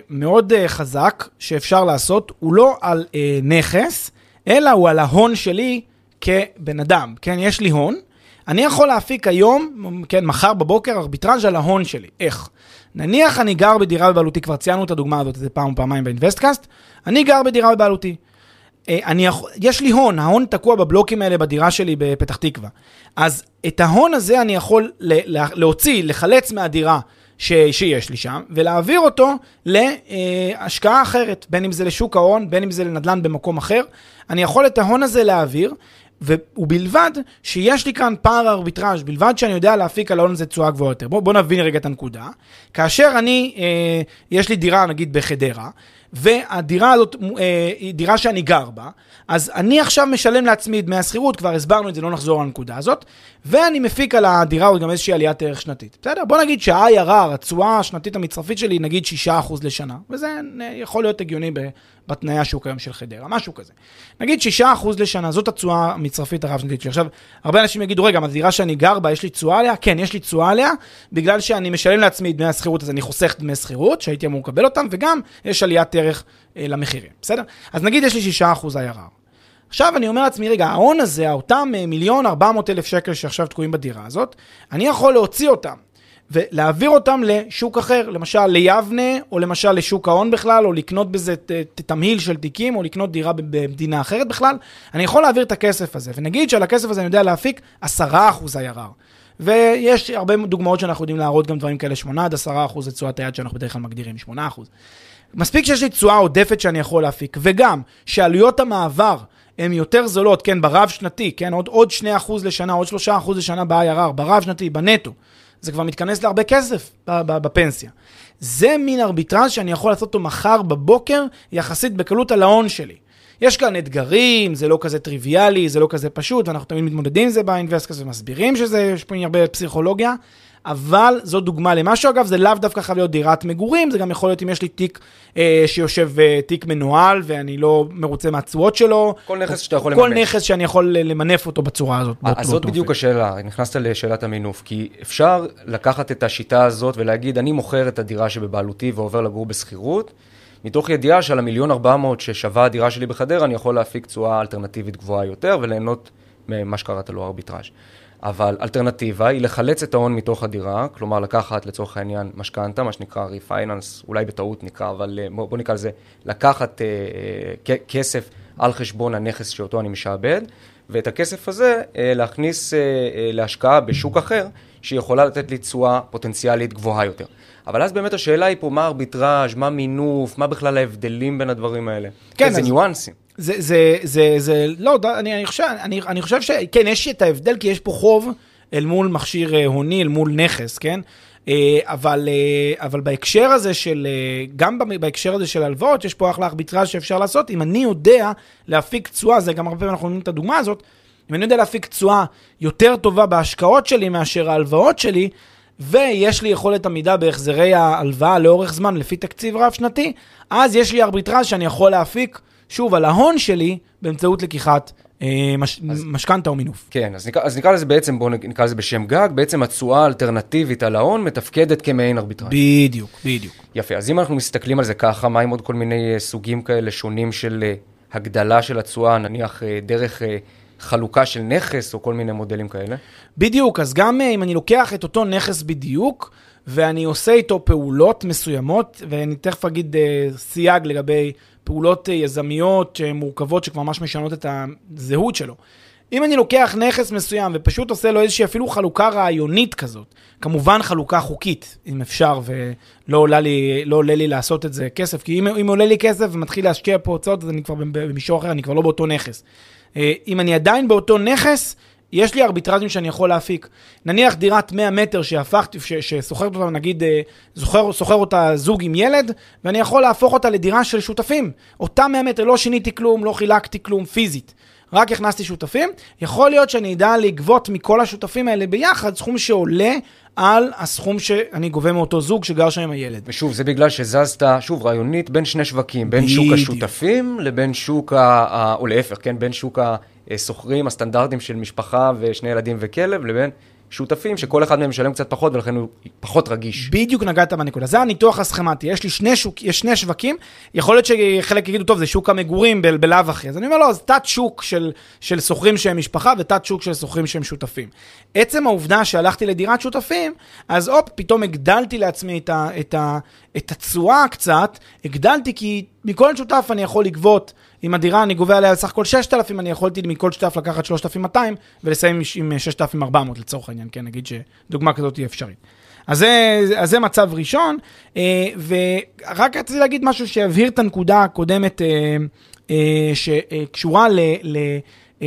מאוד חזק שאפשר לעשות, הוא לא על נכס, אלא הוא על ההון שלי כבן אדם. כן, יש לי הון, אני יכול להפיק היום, כן, מחר בבוקר, ארביטראז' על ההון שלי. איך? נניח אני גר בדירה בבעלותי, כבר ציינו את הדוגמה הזאת איזה פעם או פעמיים באינבסטקאסט, אני גר בדירה בבעלותי. אה, אני יש לי הון, ההון תקוע בבלוקים האלה בדירה שלי בפתח תקווה. אז את ההון הזה אני יכול להוציא, לחלץ מהדירה ש, שיש לי שם, ולהעביר אותו להשקעה אחרת, בין אם זה לשוק ההון, בין אם זה לנדל"ן במקום אחר. אני יכול את ההון הזה להעביר, ובלבד שיש לי כאן פער ארביטראז', בלבד שאני יודע להפיק על ההון הזה תשואה גבוהה יותר. בואו בוא נבין רגע את הנקודה. כאשר אני, אה, יש לי דירה נגיד בחדרה, והדירה הזאת אה, היא דירה שאני גר בה, אז אני עכשיו משלם לעצמי דמי השכירות, כבר הסברנו את זה, לא נחזור לנקודה הזאת, ואני מפיק על הדירה עוד גם איזושהי עליית ערך שנתית. בסדר? בוא נגיד שה-IRR, התשואה השנתית המצרפית שלי, נגיד 6% לשנה, וזה אה, יכול להיות הגיוני בתנאי השוק היום של חדרה, משהו כזה. נגיד 6% לשנה, זאת התשואה המצרפית הרב-שנתית שלי. עכשיו, הרבה אנשים יגידו, רגע, אבל דירה שאני גר בה, יש לי תשואה עליה? כן, יש לי תשואה עליה, בגלל שאני משלם לעצמי דמי השכירות, אז אני חוסך דמי שכירות, שהייתי אמור לקבל אותם, וגם יש עליית ערך אה, למחירים, בסדר? אז נגיד יש לי 6% IRR. עכשיו אני אומר לעצמי, רגע, ההון הזה, אותם אה, מיליון ארבע מאות אלף שקל שעכשיו תקועים בדירה הזאת, אני יכול להוציא אותם ולהעביר אותם לשוק אחר, למשל ליבנה, או למשל לשוק ההון בכלל, או לקנות בזה תמהיל של תיקים, או לקנות דירה במדינה אחרת בכלל, אני יכול להעביר את הכסף הזה, ונגיד שעל הכסף הזה אני יודע להפיק 10% IRR. ויש הרבה דוגמאות שאנחנו יודעים להראות גם דברים כאלה, 8 עד 10 אחוז זה תשואת היד שאנחנו בדרך כלל מגדירים, 8 אחוז. מספיק שיש לי תשואה עודפת שאני יכול להפיק, וגם שעלויות המעבר הן יותר זולות, כן, ברב שנתי, כן, עוד, עוד 2 אחוז לשנה, עוד 3 אחוז לשנה ב-IRR, ברב שנתי, בנטו. זה כבר מתכנס להרבה כסף בפנסיה. זה מין ארביטראז' שאני יכול לעשות אותו מחר בבוקר, יחסית בקלות על ההון שלי. יש כאן אתגרים, זה לא כזה טריוויאלי, זה לא כזה פשוט, ואנחנו תמיד מתמודדים עם זה באינבסטקאסט ומסבירים שזה, יש פה הרבה פסיכולוגיה, אבל זו דוגמה למשהו. אגב, זה לאו דווקא חייב להיות דירת מגורים, זה גם יכול להיות אם יש לי תיק אה, שיושב, אה, תיק מנוהל, ואני לא מרוצה מהתשואות שלו. כל נכס שאתה יכול כל לממש. נכס שאני יכול למנף אותו בצורה הזאת. אז באותו זאת אופן. בדיוק השאלה, נכנסת לשאלת המינוף, כי אפשר לקחת את השיטה הזאת ולהגיד, אני מוכר את הדירה שבבעלותי ועובר לגור בשכירות, מתוך ידיעה שעל המיליון ארבע מאות ששווה הדירה שלי בחדרה, אני יכול להפיק תשואה אלטרנטיבית גבוהה יותר וליהנות ממה שקראת לו ארביטראז'. אבל אלטרנטיבה היא לחלץ את ההון מתוך הדירה, כלומר לקחת לצורך העניין משכנתה, מה שנקרא refinance, אולי בטעות נקרא, אבל אה, בוא, בוא נקרא לזה, לקחת אה, אה, כסף על חשבון הנכס שאותו אני משעבד, ואת הכסף הזה אה, להכניס אה, אה, להשקעה בשוק אחר, שיכולה לתת לי תשואה פוטנציאלית גבוהה יותר. אבל אז באמת השאלה היא פה, מה ארביטראז', מה מינוף, מה בכלל ההבדלים בין הדברים האלה? כן, איזה אז- ניואנסים. זה, זה, זה, זה, לא, אני, אני, חושב, אני, אני חושב שכן, יש את ההבדל, כי יש פה חוב אל מול מכשיר אה, הוני, אל מול נכס, כן? אה, אבל, אה, אבל בהקשר הזה של, גם בהקשר הזה של הלוואות, יש פה אחלה ארביטראז' שאפשר לעשות. אם אני יודע להפיק תשואה, זה גם הרבה פעמים אנחנו נותנים את הדוגמה הזאת, אם אני יודע להפיק תשואה יותר טובה בהשקעות שלי מאשר ההלוואות שלי, ויש לי יכולת עמידה בהחזרי ההלוואה לאורך זמן לפי תקציב רב-שנתי, אז יש לי ארביטראז' שאני יכול להפיק, שוב, על ההון שלי, באמצעות לקיחת אה, מש, משכנתה או מינוף. כן, אז נקרא, אז נקרא לזה בעצם, בואו נקרא לזה בשם גג, בעצם התשואה האלטרנטיבית על ההון מתפקדת כמעין ארביטראז'. בדיוק, בדיוק. יפה, אז אם אנחנו מסתכלים על זה ככה, מה עם עוד כל מיני אה, סוגים כאלה שונים של אה, הגדלה של התשואה, נניח אה, דרך חלוקה של נכס או כל מיני מודלים כאלה? בדיוק, אז גם אם אני לוקח את אותו נכס בדיוק, ואני עושה איתו פעולות מסוימות, ואני תכף אגיד אה, סייג לגבי פעולות אה, יזמיות שהן מורכבות, שכבר ממש משנות את הזהות שלו. אם אני לוקח נכס מסוים ופשוט עושה לו איזושהי אפילו חלוקה רעיונית כזאת, כמובן חלוקה חוקית, אם אפשר, ולא עולה לי, לא עולה לי לעשות את זה כסף, כי אם, אם עולה לי כסף ומתחיל להשקיע פה הוצאות, אז אני כבר במישור אחר, אני כבר לא באותו נכס. אה, אם אני עדיין באותו נכס, יש לי ארביטראז'ים שאני יכול להפיק. נניח דירת 100 מטר שהפכתי, ש- ששוכרת אותה, נגיד, אה, זוכר, שוכר אותה זוג עם ילד, ואני יכול להפוך אותה לדירה של שותפים. אותה 100 מטר, לא שיניתי כלום, לא חילקתי כלום פיזית. רק הכנסתי שותפים, יכול להיות שאני אדע לגבות מכל השותפים האלה ביחד סכום שעולה על הסכום שאני גובה מאותו זוג שגר שם עם הילד. ושוב, זה בגלל שזזת, שוב, רעיונית, בין שני שווקים, בין שוק. השותפים לבין שוק ה... ה- או להפך, כן, בין שוק השוכרים, הסטנדרטים של משפחה ושני ילדים וכלב, לבין שותפים שכל אחד מהם משלם קצת פחות ולכן הוא פחות רגיש. בדיוק נגעת בנקודה. זה הניתוח הסכמטי. יש לי שני, שוק, יש שני שווקים, יכול להיות שחלק יגידו, טוב, זה שוק המגורים בלאו הכי. אז אני אומר, לא, זה תת שוק של, של שוכרים שהם משפחה ותת שוק של שוכרים שהם שותפים. עצם העובדה שהלכתי לדירת שותפים, אז הופ, פתאום הגדלתי לעצמי את, ה, את, ה, את התשואה קצת, הגדלתי כי מכל שותף אני יכול לגבות, אם הדירה אני גובה עליה סך הכל 6,000, אני יכולתי מכל שותף לקחת 3,200 ולסיים עם 6,400 לצורך העניין, כן, נגיד שדוגמה כזאת תהיה אפשרית. אז זה, אז זה מצב ראשון, אה, ורק רציתי להגיד משהו שיבהיר את הנקודה הקודמת אה, אה, שקשורה ל... ל אה,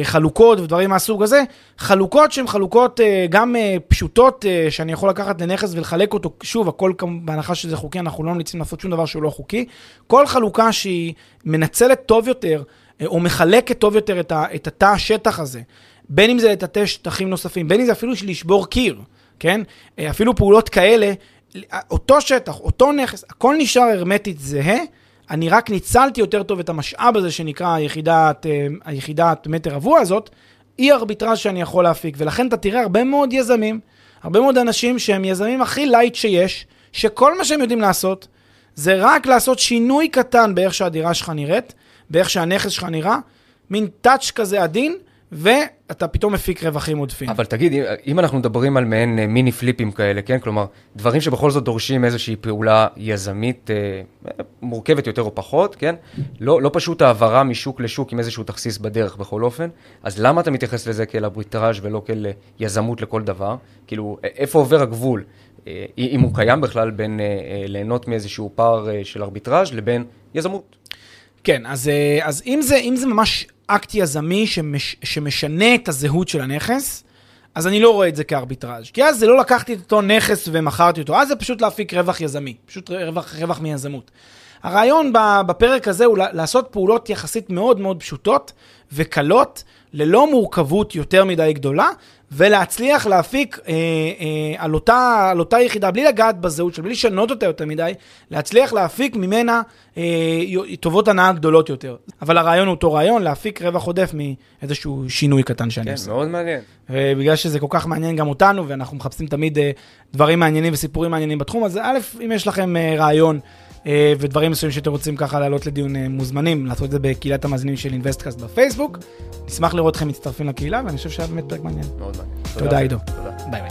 חלוקות ודברים מהסוג הזה, חלוקות שהן חלוקות אה, גם אה, פשוטות, אה, שאני יכול לקחת לנכס ולחלק אותו, שוב, הכל בהנחה שזה חוקי, אנחנו לא ממליצים לעשות שום דבר שהוא לא חוקי. כל חלוקה שהיא מנצלת טוב יותר, אה, או מחלקת טוב יותר את, התא השטח הזה, בין אם זה לטאטא שטחים נוספים, בין אם זה אפילו לשבור קיר, כן? אה, אפילו פעולות כאלה, אותו שטח, אותו נכס, הכל נשאר הרמטית זהה, אני רק ניצלתי יותר טוב את המשאב הזה שנקרא היחידת, אה, היחידת מטר רבוע הזאת, היא ארביטראז' שאני יכול להפיק. ולכן אתה תראה הרבה מאוד יזמים, הרבה מאוד אנשים שהם יזמים הכי light שיש, שכל מה שהם יודעים לעשות, זה רק לעשות שינוי קטן באיך שהדירה שלך נראית, באיך שהנכס שלך נראה, מין touch כזה עדין, ואתה פתאום מפיק רווחים עודפים. אבל תגיד, אם- אנחנו מדברים על מעין אה, מיני flipים כאלה, כן? כלומר, דברים שבכל זאת דורשים איזושהי פעולה יזמית אה, מורכבת יותר או פחות, כן? לא, לא פשוט העברה משוק לשוק עם איזשהו תכסיס בדרך בכל אופן, אז למה אתה מתייחס לזה כאל ארביטראז' ולא כאל אה, יזמות לכל דבר? כאילו, איפה עובר הגבול? אה, אם הוא קיים בכלל בין אה, אה, ליהנות מאיזשהו פער אה, של ארביטראז' לבין יזמות. כן, אז, אה, אז אם, זה, אם זה ממש אקט יזמי שמש, שמשנה את הזהות של הנכס, אז אני לא רואה את זה כארביטראז'. כי אז זה לא לקחתי את אותו נכס ומכרתי אותו, אז זה פשוט להפיק רווח יזמי, פשוט רווח, רווח מיזמות. הרעיון בפרק הזה הוא לעשות פעולות יחסית מאוד מאוד פשוטות וקלות, ללא מורכבות יותר מדי גדולה, ולהצליח להפיק אה, אה, על, אותה, על אותה יחידה, בלי לגעת בזהות שלה, בלי לשנות אותה יותר מדי, להצליח להפיק ממנה אה, טובות הנאה גדולות יותר. אבל הרעיון הוא אותו רעיון, להפיק רווח עודף מאיזשהו שינוי קטן שאני כן, עושה. מאוד מעניין. ובגלל שזה כל כך מעניין גם אותנו, ואנחנו מחפשים תמיד אה, דברים מעניינים וסיפורים מעניינים בתחום, אז א', אם יש לכם אה, רעיון ודברים מסוימים שאתם רוצים ככה לעלות לדיון, אה, מוזמנים לעשות את זה בקהילת המאזינים של אינבסטקאסט בפייסבוק. נשמח לראות אתכם מצטרפים לקהילה, ואני חושב שהיה באמת פרק מעניין. מאוד מעניין. תודה, עידו. תודה. ביי ביי.